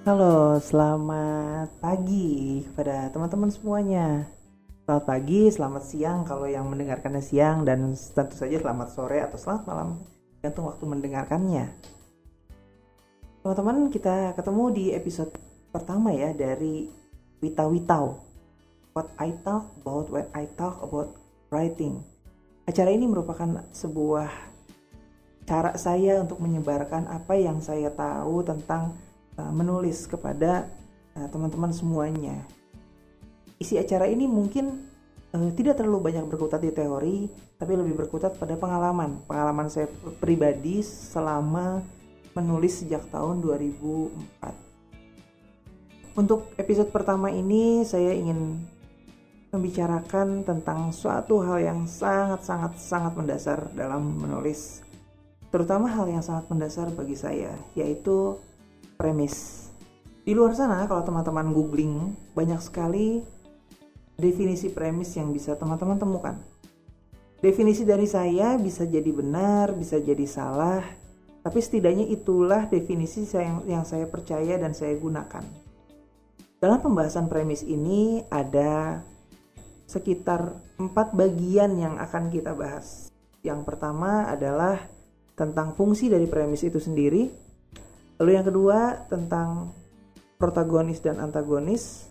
Halo, selamat pagi kepada teman-teman semuanya. Selamat pagi, selamat siang kalau yang mendengarkannya siang dan tentu saja selamat sore atau selamat malam gantung waktu mendengarkannya. Teman-teman, kita ketemu di episode pertama ya dari Wita Witau. What I talk about when I talk about writing. Acara ini merupakan sebuah cara saya untuk menyebarkan apa yang saya tahu tentang uh, menulis kepada uh, teman-teman semuanya. Isi acara ini mungkin uh, tidak terlalu banyak berkutat di teori, tapi lebih berkutat pada pengalaman. Pengalaman saya pribadi selama menulis sejak tahun 2004. Untuk episode pertama ini saya ingin membicarakan tentang suatu hal yang sangat-sangat sangat mendasar dalam menulis. Terutama hal yang sangat mendasar bagi saya, yaitu premis. Di luar sana kalau teman-teman googling banyak sekali definisi premis yang bisa teman-teman temukan. Definisi dari saya bisa jadi benar, bisa jadi salah, tapi setidaknya itulah definisi yang, yang saya percaya dan saya gunakan. Dalam pembahasan premis ini ada sekitar empat bagian yang akan kita bahas. Yang pertama adalah tentang fungsi dari premis itu sendiri, Lalu yang kedua tentang protagonis dan antagonis.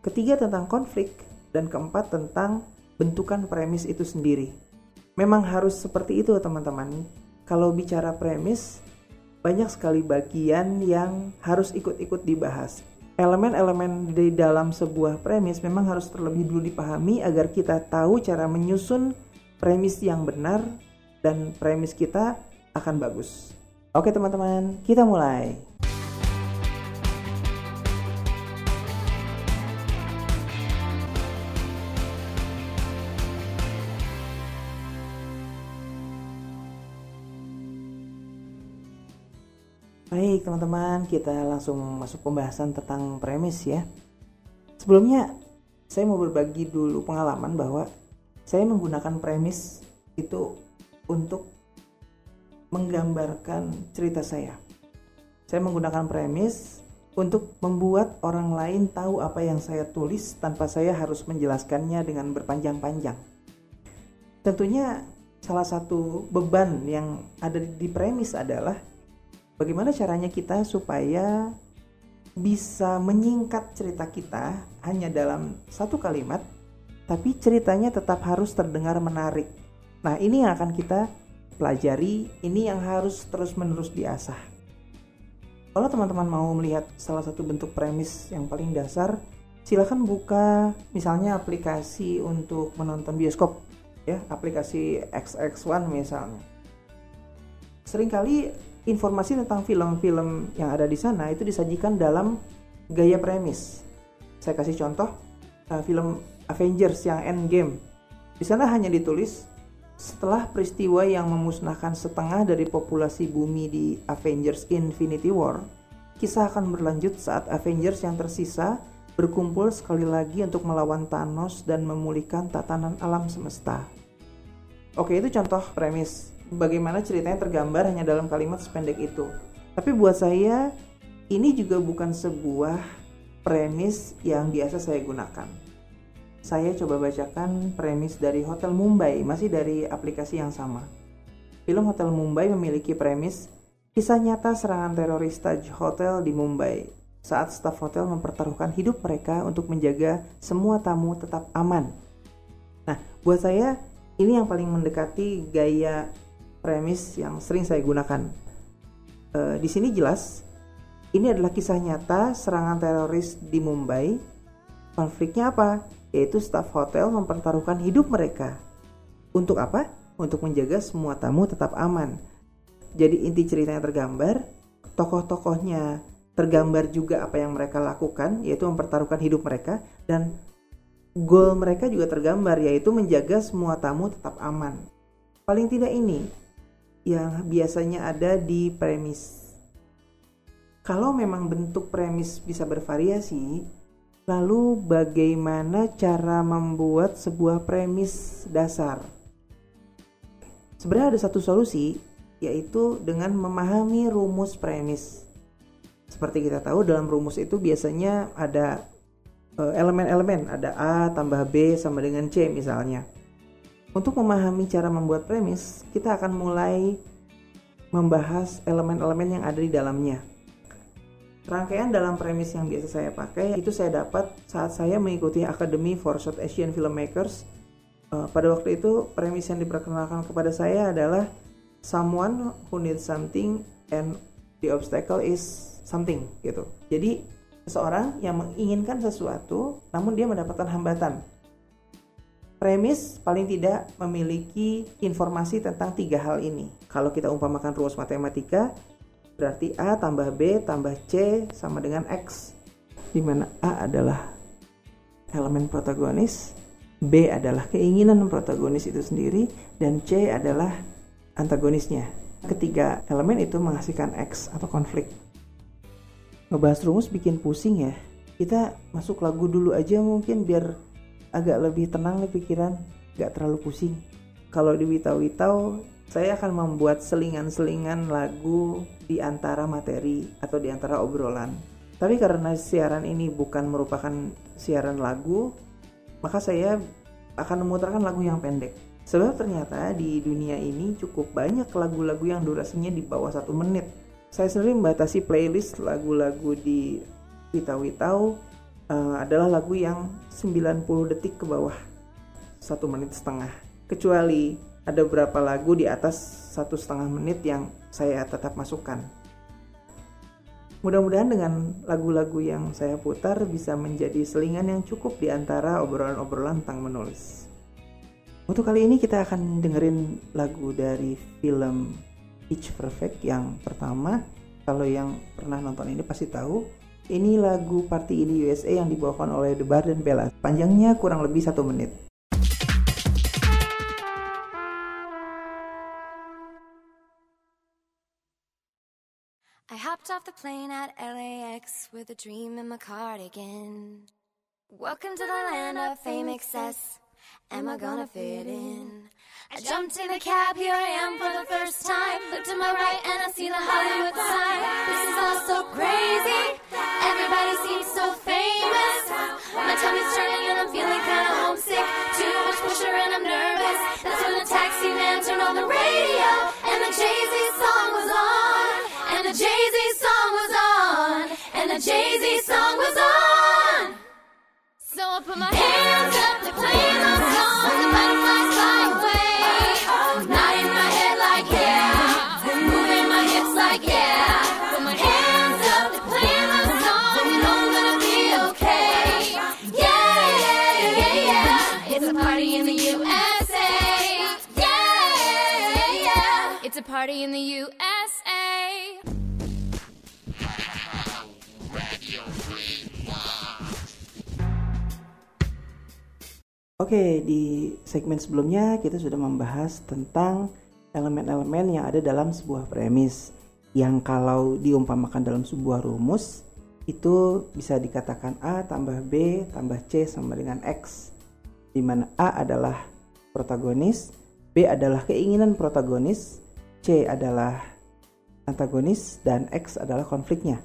Ketiga tentang konflik dan keempat tentang bentukan premis itu sendiri. Memang harus seperti itu teman-teman. Kalau bicara premis, banyak sekali bagian yang harus ikut-ikut dibahas. Elemen-elemen di dalam sebuah premis memang harus terlebih dulu dipahami agar kita tahu cara menyusun premis yang benar dan premis kita akan bagus. Oke teman-teman, kita mulai. Baik teman-teman, kita langsung masuk pembahasan tentang premis ya. Sebelumnya, saya mau berbagi dulu pengalaman bahwa saya menggunakan premis itu untuk menggambarkan cerita saya. Saya menggunakan premis untuk membuat orang lain tahu apa yang saya tulis tanpa saya harus menjelaskannya dengan berpanjang-panjang. Tentunya salah satu beban yang ada di premis adalah bagaimana caranya kita supaya bisa menyingkat cerita kita hanya dalam satu kalimat, tapi ceritanya tetap harus terdengar menarik. Nah, ini yang akan kita pelajari, ini yang harus terus-menerus diasah. Kalau teman-teman mau melihat salah satu bentuk premis yang paling dasar, silahkan buka misalnya aplikasi untuk menonton bioskop, ya, aplikasi XX1 misalnya. Seringkali informasi tentang film-film yang ada di sana itu disajikan dalam gaya premis. Saya kasih contoh uh, film Avengers yang Endgame. Di sana hanya ditulis setelah peristiwa yang memusnahkan setengah dari populasi bumi di Avengers Infinity War, kisah akan berlanjut saat Avengers yang tersisa berkumpul sekali lagi untuk melawan Thanos dan memulihkan tatanan alam semesta. Oke, itu contoh premis bagaimana ceritanya tergambar hanya dalam kalimat sependek itu. Tapi buat saya, ini juga bukan sebuah premis yang biasa saya gunakan saya coba bacakan premis dari Hotel Mumbai, masih dari aplikasi yang sama. Film Hotel Mumbai memiliki premis kisah nyata serangan teroris Taj Hotel di Mumbai saat staf hotel mempertaruhkan hidup mereka untuk menjaga semua tamu tetap aman. Nah, buat saya ini yang paling mendekati gaya premis yang sering saya gunakan. E, di sini jelas ini adalah kisah nyata serangan teroris di Mumbai. Konfliknya apa? Yaitu staf hotel mempertaruhkan hidup mereka. Untuk apa? Untuk menjaga semua tamu tetap aman. Jadi inti ceritanya tergambar, tokoh-tokohnya tergambar juga apa yang mereka lakukan, yaitu mempertaruhkan hidup mereka, dan goal mereka juga tergambar, yaitu menjaga semua tamu tetap aman. Paling tidak ini yang biasanya ada di premis. Kalau memang bentuk premis bisa bervariasi, Lalu bagaimana cara membuat sebuah premis dasar? Sebenarnya ada satu solusi, yaitu dengan memahami rumus premis. Seperti kita tahu dalam rumus itu biasanya ada eh, elemen-elemen, ada A tambah B sama dengan C misalnya. Untuk memahami cara membuat premis, kita akan mulai membahas elemen-elemen yang ada di dalamnya. Rangkaian dalam premis yang biasa saya pakai itu saya dapat saat saya mengikuti Academy for South Asian Filmmakers. Uh, pada waktu itu premis yang diperkenalkan kepada saya adalah someone who needs something and the obstacle is something gitu. Jadi seseorang yang menginginkan sesuatu namun dia mendapatkan hambatan. Premis paling tidak memiliki informasi tentang tiga hal ini. Kalau kita umpamakan rumus matematika, berarti A tambah B tambah C sama dengan X. Di mana A adalah elemen protagonis, B adalah keinginan protagonis itu sendiri, dan C adalah antagonisnya. Ketiga elemen itu menghasilkan X atau konflik ngebahas rumus bikin pusing ya kita masuk lagu dulu aja mungkin biar agak lebih tenang nih pikiran gak terlalu pusing kalau di Witau-Witau saya akan membuat selingan-selingan lagu di antara materi atau di antara obrolan. Tapi karena siaran ini bukan merupakan siaran lagu maka saya akan memutarkan lagu yang pendek. Sebab ternyata di dunia ini cukup banyak lagu-lagu yang durasinya di bawah satu menit. Saya sendiri membatasi playlist lagu-lagu di Witau-Witau uh, adalah lagu yang 90 detik ke bawah satu menit setengah. Kecuali ada beberapa lagu di atas satu setengah menit yang saya tetap masukkan? Mudah-mudahan dengan lagu-lagu yang saya putar bisa menjadi selingan yang cukup di antara obrolan-obrolan tentang menulis. Untuk kali ini kita akan dengerin lagu dari film Pitch Perfect yang pertama. Kalau yang pernah nonton ini pasti tahu. Ini lagu Party in the USA yang dibawakan oleh The Bar dan Bella. Panjangnya kurang lebih satu menit off the plane at LAX with a dream in my cardigan. Welcome to the land of fame excess. Am I gonna fit in? I jumped in a cab, here I am for the first time. Look to my right and I see the Hollywood sign. This is all so crazy. Everybody seems so famous. My tummy's turning and I'm feeling kinda homesick. Too much pressure and I'm nervous. That's when the taxi man turned on the radio and the Jay-Z party in the USA. Oke, di segmen sebelumnya kita sudah membahas tentang elemen-elemen yang ada dalam sebuah premis yang kalau diumpamakan dalam sebuah rumus itu bisa dikatakan A tambah B tambah C sama dengan X di mana A adalah protagonis, B adalah keinginan protagonis, C adalah antagonis dan X adalah konfliknya.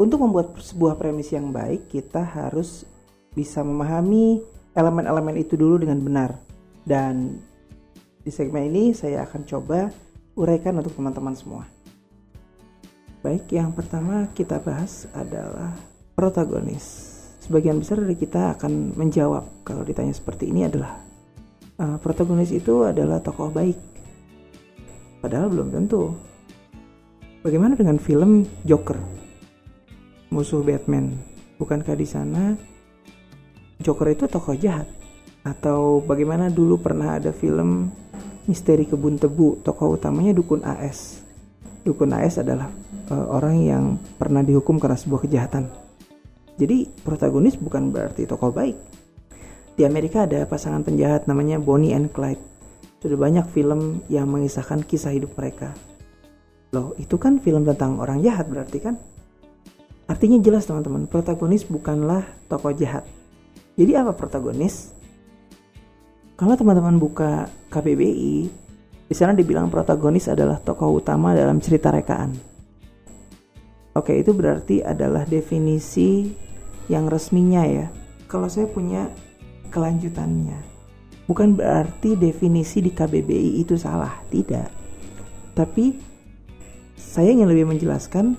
Untuk membuat sebuah premis yang baik, kita harus bisa memahami elemen-elemen itu dulu dengan benar. Dan di segmen ini saya akan coba uraikan untuk teman-teman semua. Baik, yang pertama kita bahas adalah protagonis. Sebagian besar dari kita akan menjawab kalau ditanya seperti ini adalah uh, protagonis itu adalah tokoh baik. Padahal belum tentu. Bagaimana dengan film Joker? Musuh Batman. Bukankah di sana Joker itu tokoh jahat. Atau bagaimana dulu pernah ada film Misteri Kebun Tebu tokoh utamanya Dukun AS Dukun AS adalah uh, orang yang pernah dihukum karena sebuah kejahatan. Jadi protagonis bukan berarti tokoh baik. Di Amerika ada pasangan penjahat namanya Bonnie and Clyde. Sudah banyak film yang mengisahkan kisah hidup mereka. Loh itu kan film tentang orang jahat berarti kan? Artinya jelas teman-teman protagonis bukanlah tokoh jahat jadi apa protagonis? Kalau teman-teman buka KBBI, di sana dibilang protagonis adalah tokoh utama dalam cerita rekaan. Oke, itu berarti adalah definisi yang resminya ya. Kalau saya punya kelanjutannya. Bukan berarti definisi di KBBI itu salah, tidak. Tapi saya ingin lebih menjelaskan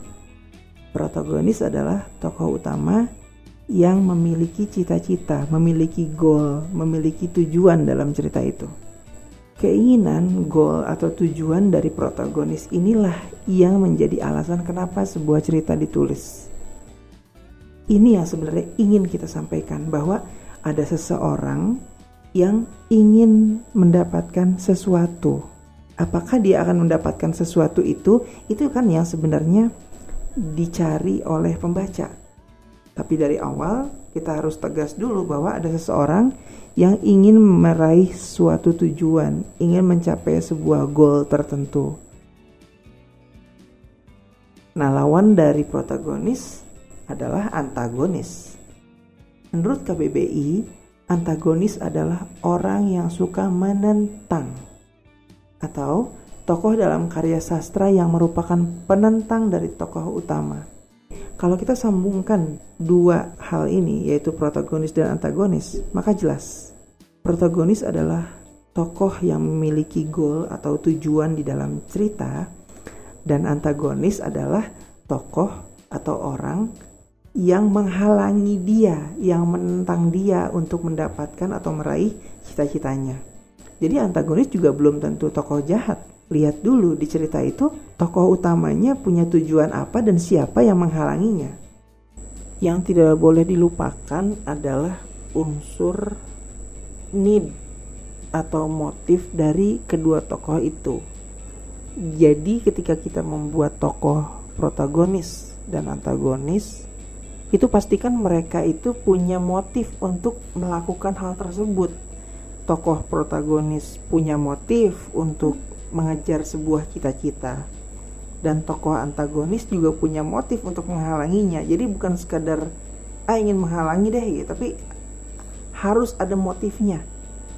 protagonis adalah tokoh utama yang memiliki cita-cita, memiliki goal, memiliki tujuan dalam cerita itu. Keinginan, goal, atau tujuan dari protagonis inilah yang menjadi alasan kenapa sebuah cerita ditulis. Ini yang sebenarnya ingin kita sampaikan bahwa ada seseorang yang ingin mendapatkan sesuatu. Apakah dia akan mendapatkan sesuatu itu? Itu kan yang sebenarnya dicari oleh pembaca. Tapi dari awal kita harus tegas dulu bahwa ada seseorang yang ingin meraih suatu tujuan, ingin mencapai sebuah goal tertentu. Nah, lawan dari protagonis adalah antagonis. Menurut KBBI, antagonis adalah orang yang suka menentang atau tokoh dalam karya sastra yang merupakan penentang dari tokoh utama. Kalau kita sambungkan dua hal ini, yaitu protagonis dan antagonis, maka jelas protagonis adalah tokoh yang memiliki goal atau tujuan di dalam cerita, dan antagonis adalah tokoh atau orang yang menghalangi dia, yang menentang dia untuk mendapatkan atau meraih cita-citanya. Jadi antagonis juga belum tentu tokoh jahat, lihat dulu di cerita itu tokoh utamanya punya tujuan apa dan siapa yang menghalanginya. Yang tidak boleh dilupakan adalah unsur need atau motif dari kedua tokoh itu. Jadi ketika kita membuat tokoh protagonis dan antagonis, itu pastikan mereka itu punya motif untuk melakukan hal tersebut. Tokoh protagonis punya motif untuk mengejar sebuah cita-cita. Dan tokoh antagonis juga punya motif untuk menghalanginya. Jadi bukan sekadar ah ingin menghalangi deh gitu. Tapi harus ada motifnya.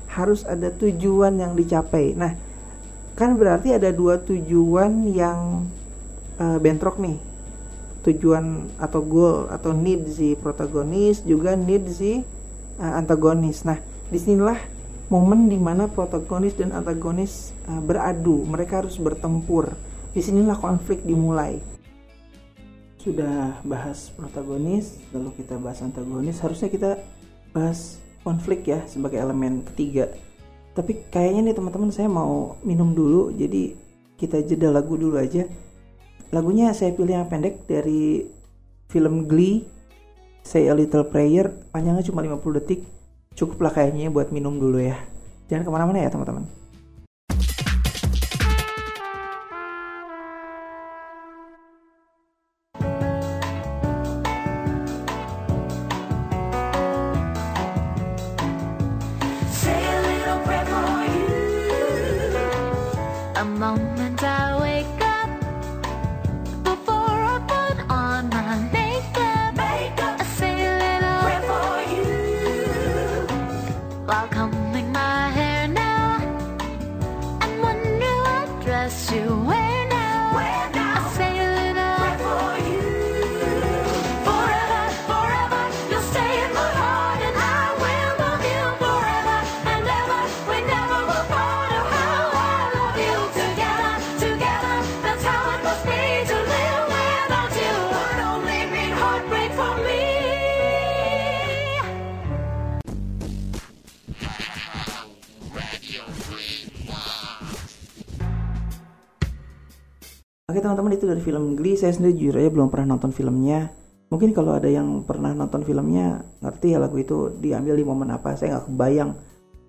Harus ada tujuan yang dicapai. Nah kan berarti ada dua tujuan yang uh, bentrok nih. Tujuan atau goal atau need si protagonis juga need si uh, antagonis. Nah di sinilah momen di mana protagonis dan antagonis uh, beradu, mereka harus bertempur. Di sinilah konflik dimulai. Sudah bahas protagonis, lalu kita bahas antagonis. Harusnya kita bahas konflik ya sebagai elemen ketiga. Tapi kayaknya nih teman-teman saya mau minum dulu, jadi kita jeda lagu dulu aja. Lagunya saya pilih yang pendek dari film Glee, Say a Little Prayer, panjangnya cuma 50 detik cukuplah kayaknya buat minum dulu ya. Jangan ke mana-mana ya teman-teman. Oke teman-teman itu dari film Glee. Saya sendiri jujur aja belum pernah nonton filmnya. Mungkin kalau ada yang pernah nonton filmnya ngerti ya lagu itu diambil di momen apa. Saya nggak kebayang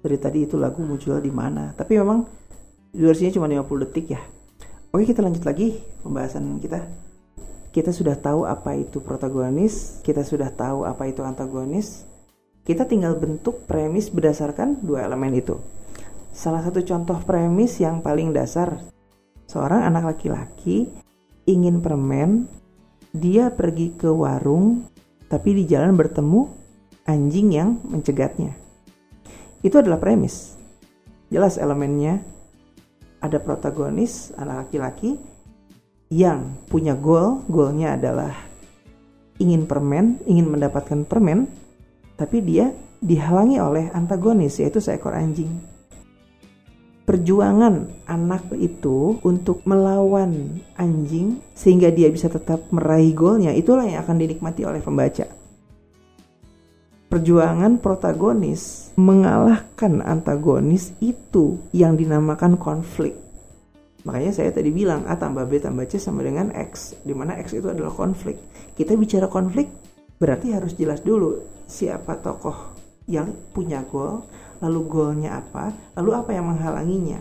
dari tadi itu lagu muncul di mana. Tapi memang durasinya cuma 50 detik ya. Oke kita lanjut lagi pembahasan kita. Kita sudah tahu apa itu protagonis. Kita sudah tahu apa itu antagonis. Kita tinggal bentuk premis berdasarkan dua elemen itu. Salah satu contoh premis yang paling dasar Seorang anak laki-laki ingin permen, dia pergi ke warung, tapi di jalan bertemu anjing yang mencegatnya. Itu adalah premis. Jelas elemennya. Ada protagonis, anak laki-laki, yang punya goal, goalnya adalah ingin permen, ingin mendapatkan permen, tapi dia dihalangi oleh antagonis yaitu seekor anjing. Perjuangan anak itu untuk melawan anjing sehingga dia bisa tetap meraih goalnya itulah yang akan dinikmati oleh pembaca. Perjuangan protagonis mengalahkan antagonis itu yang dinamakan konflik. Makanya saya tadi bilang A tambah B tambah C sama dengan X, di mana X itu adalah konflik. Kita bicara konflik berarti harus jelas dulu siapa tokoh yang punya goal, lalu goalnya apa, lalu apa yang menghalanginya.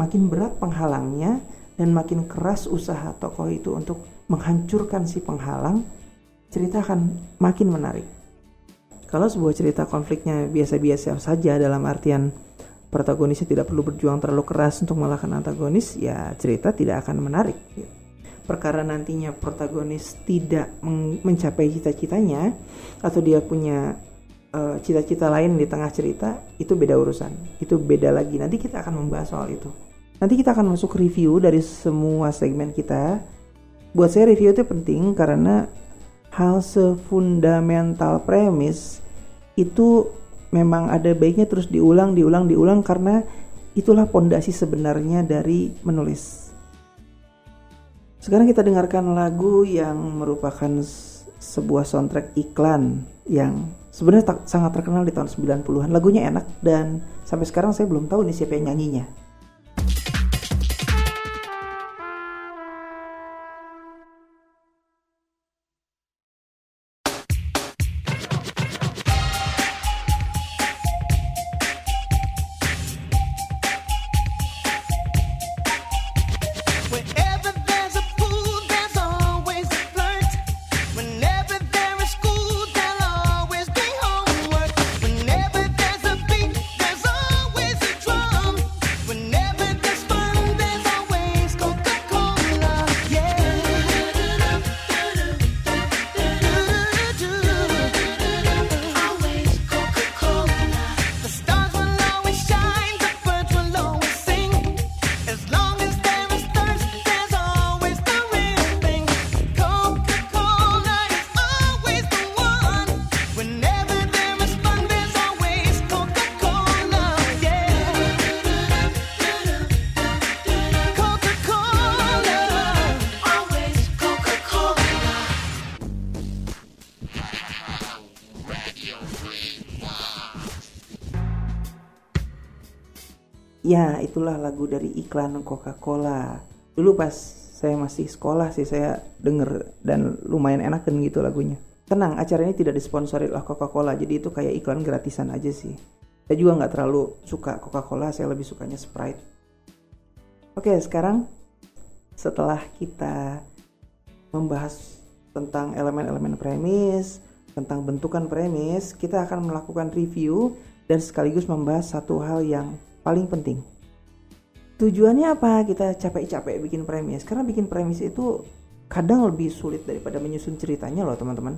Makin berat penghalangnya dan makin keras usaha tokoh itu untuk menghancurkan si penghalang, cerita akan makin menarik. Kalau sebuah cerita konfliknya biasa-biasa saja dalam artian protagonisnya tidak perlu berjuang terlalu keras untuk mengalahkan antagonis, ya cerita tidak akan menarik. Perkara nantinya protagonis tidak mencapai cita-citanya atau dia punya cita-cita uh, lain di tengah cerita itu beda urusan. Itu beda lagi. Nanti kita akan membahas soal itu. Nanti kita akan masuk review dari semua segmen kita. Buat saya review itu penting karena hal sefundamental premis itu memang ada baiknya terus diulang diulang diulang karena itulah pondasi sebenarnya dari menulis. Sekarang kita dengarkan lagu yang merupakan sebuah soundtrack iklan yang sebenarnya sangat terkenal di tahun 90-an. Lagunya enak dan sampai sekarang saya belum tahu nih siapa yang nyanyinya. Ya, itulah lagu dari iklan Coca-Cola. Dulu pas saya masih sekolah sih saya denger dan lumayan enak kan gitu lagunya. Tenang, acara ini tidak disponsori oleh Coca-Cola, jadi itu kayak iklan gratisan aja sih. Saya juga nggak terlalu suka Coca-Cola, saya lebih sukanya Sprite. Oke, sekarang setelah kita membahas tentang elemen-elemen premis, tentang bentukan premis, kita akan melakukan review dan sekaligus membahas satu hal yang paling penting. Tujuannya apa kita capek-capek bikin premis? Karena bikin premis itu kadang lebih sulit daripada menyusun ceritanya loh teman-teman.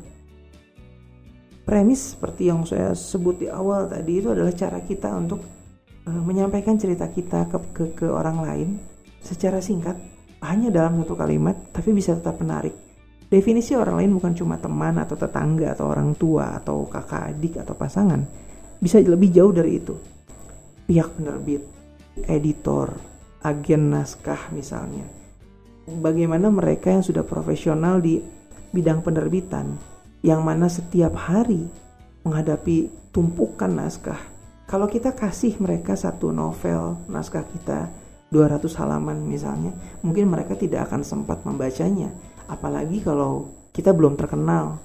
Premis seperti yang saya sebut di awal tadi itu adalah cara kita untuk uh, menyampaikan cerita kita ke, ke ke orang lain secara singkat hanya dalam satu kalimat tapi bisa tetap menarik. Definisi orang lain bukan cuma teman atau tetangga atau orang tua atau kakak adik atau pasangan. Bisa lebih jauh dari itu pihak penerbit, editor, agen naskah misalnya. Bagaimana mereka yang sudah profesional di bidang penerbitan yang mana setiap hari menghadapi tumpukan naskah. Kalau kita kasih mereka satu novel naskah kita 200 halaman misalnya, mungkin mereka tidak akan sempat membacanya. Apalagi kalau kita belum terkenal.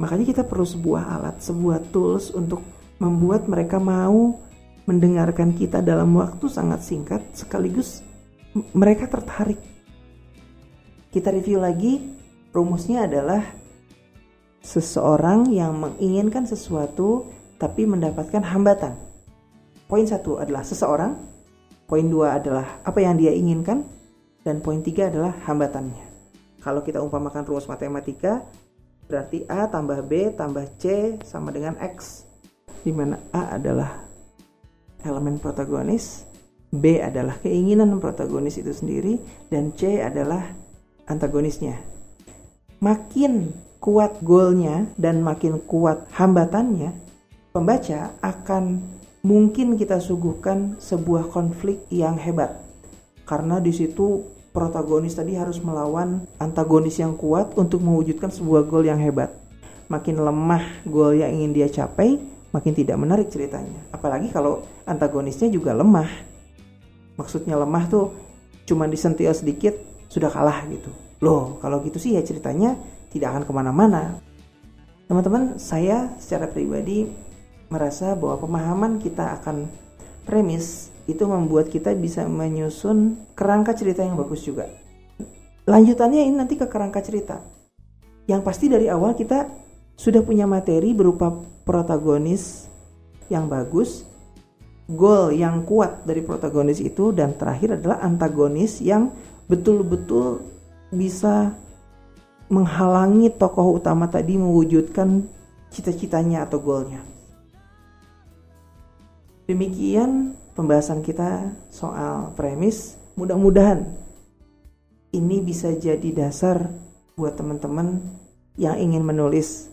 Makanya kita perlu sebuah alat, sebuah tools untuk membuat mereka mau mendengarkan kita dalam waktu sangat singkat sekaligus mereka tertarik. Kita review lagi, rumusnya adalah seseorang yang menginginkan sesuatu tapi mendapatkan hambatan. Poin satu adalah seseorang, poin dua adalah apa yang dia inginkan, dan poin tiga adalah hambatannya. Kalau kita umpamakan rumus matematika, berarti A tambah B tambah C sama dengan X, di mana A adalah elemen protagonis, B adalah keinginan protagonis itu sendiri, dan C adalah antagonisnya. Makin kuat goalnya dan makin kuat hambatannya, pembaca akan mungkin kita suguhkan sebuah konflik yang hebat. Karena di situ protagonis tadi harus melawan antagonis yang kuat untuk mewujudkan sebuah gol yang hebat. Makin lemah gol yang ingin dia capai, makin tidak menarik ceritanya. Apalagi kalau antagonisnya juga lemah. Maksudnya lemah tuh cuma disentil sedikit sudah kalah gitu. Loh, kalau gitu sih ya ceritanya tidak akan ke mana-mana. Teman-teman, saya secara pribadi merasa bahwa pemahaman kita akan premis itu membuat kita bisa menyusun kerangka cerita yang bagus juga. Lanjutannya ini nanti ke kerangka cerita. Yang pasti dari awal kita sudah punya materi berupa protagonis yang bagus, goal yang kuat dari protagonis itu dan terakhir adalah antagonis yang betul-betul bisa menghalangi tokoh utama tadi mewujudkan cita-citanya atau goalnya. Demikian pembahasan kita soal premis. Mudah-mudahan ini bisa jadi dasar buat teman-teman yang ingin menulis.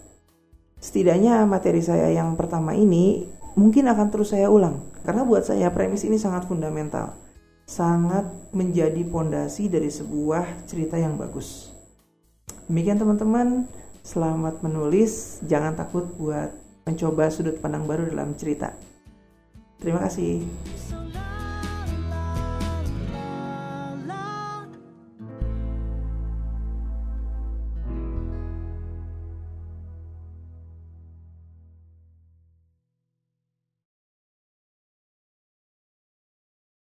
Setidaknya materi saya yang pertama ini mungkin akan terus saya ulang karena buat saya premis ini sangat fundamental sangat menjadi pondasi dari sebuah cerita yang bagus. Demikian teman-teman, selamat menulis, jangan takut buat mencoba sudut pandang baru dalam cerita. Terima kasih.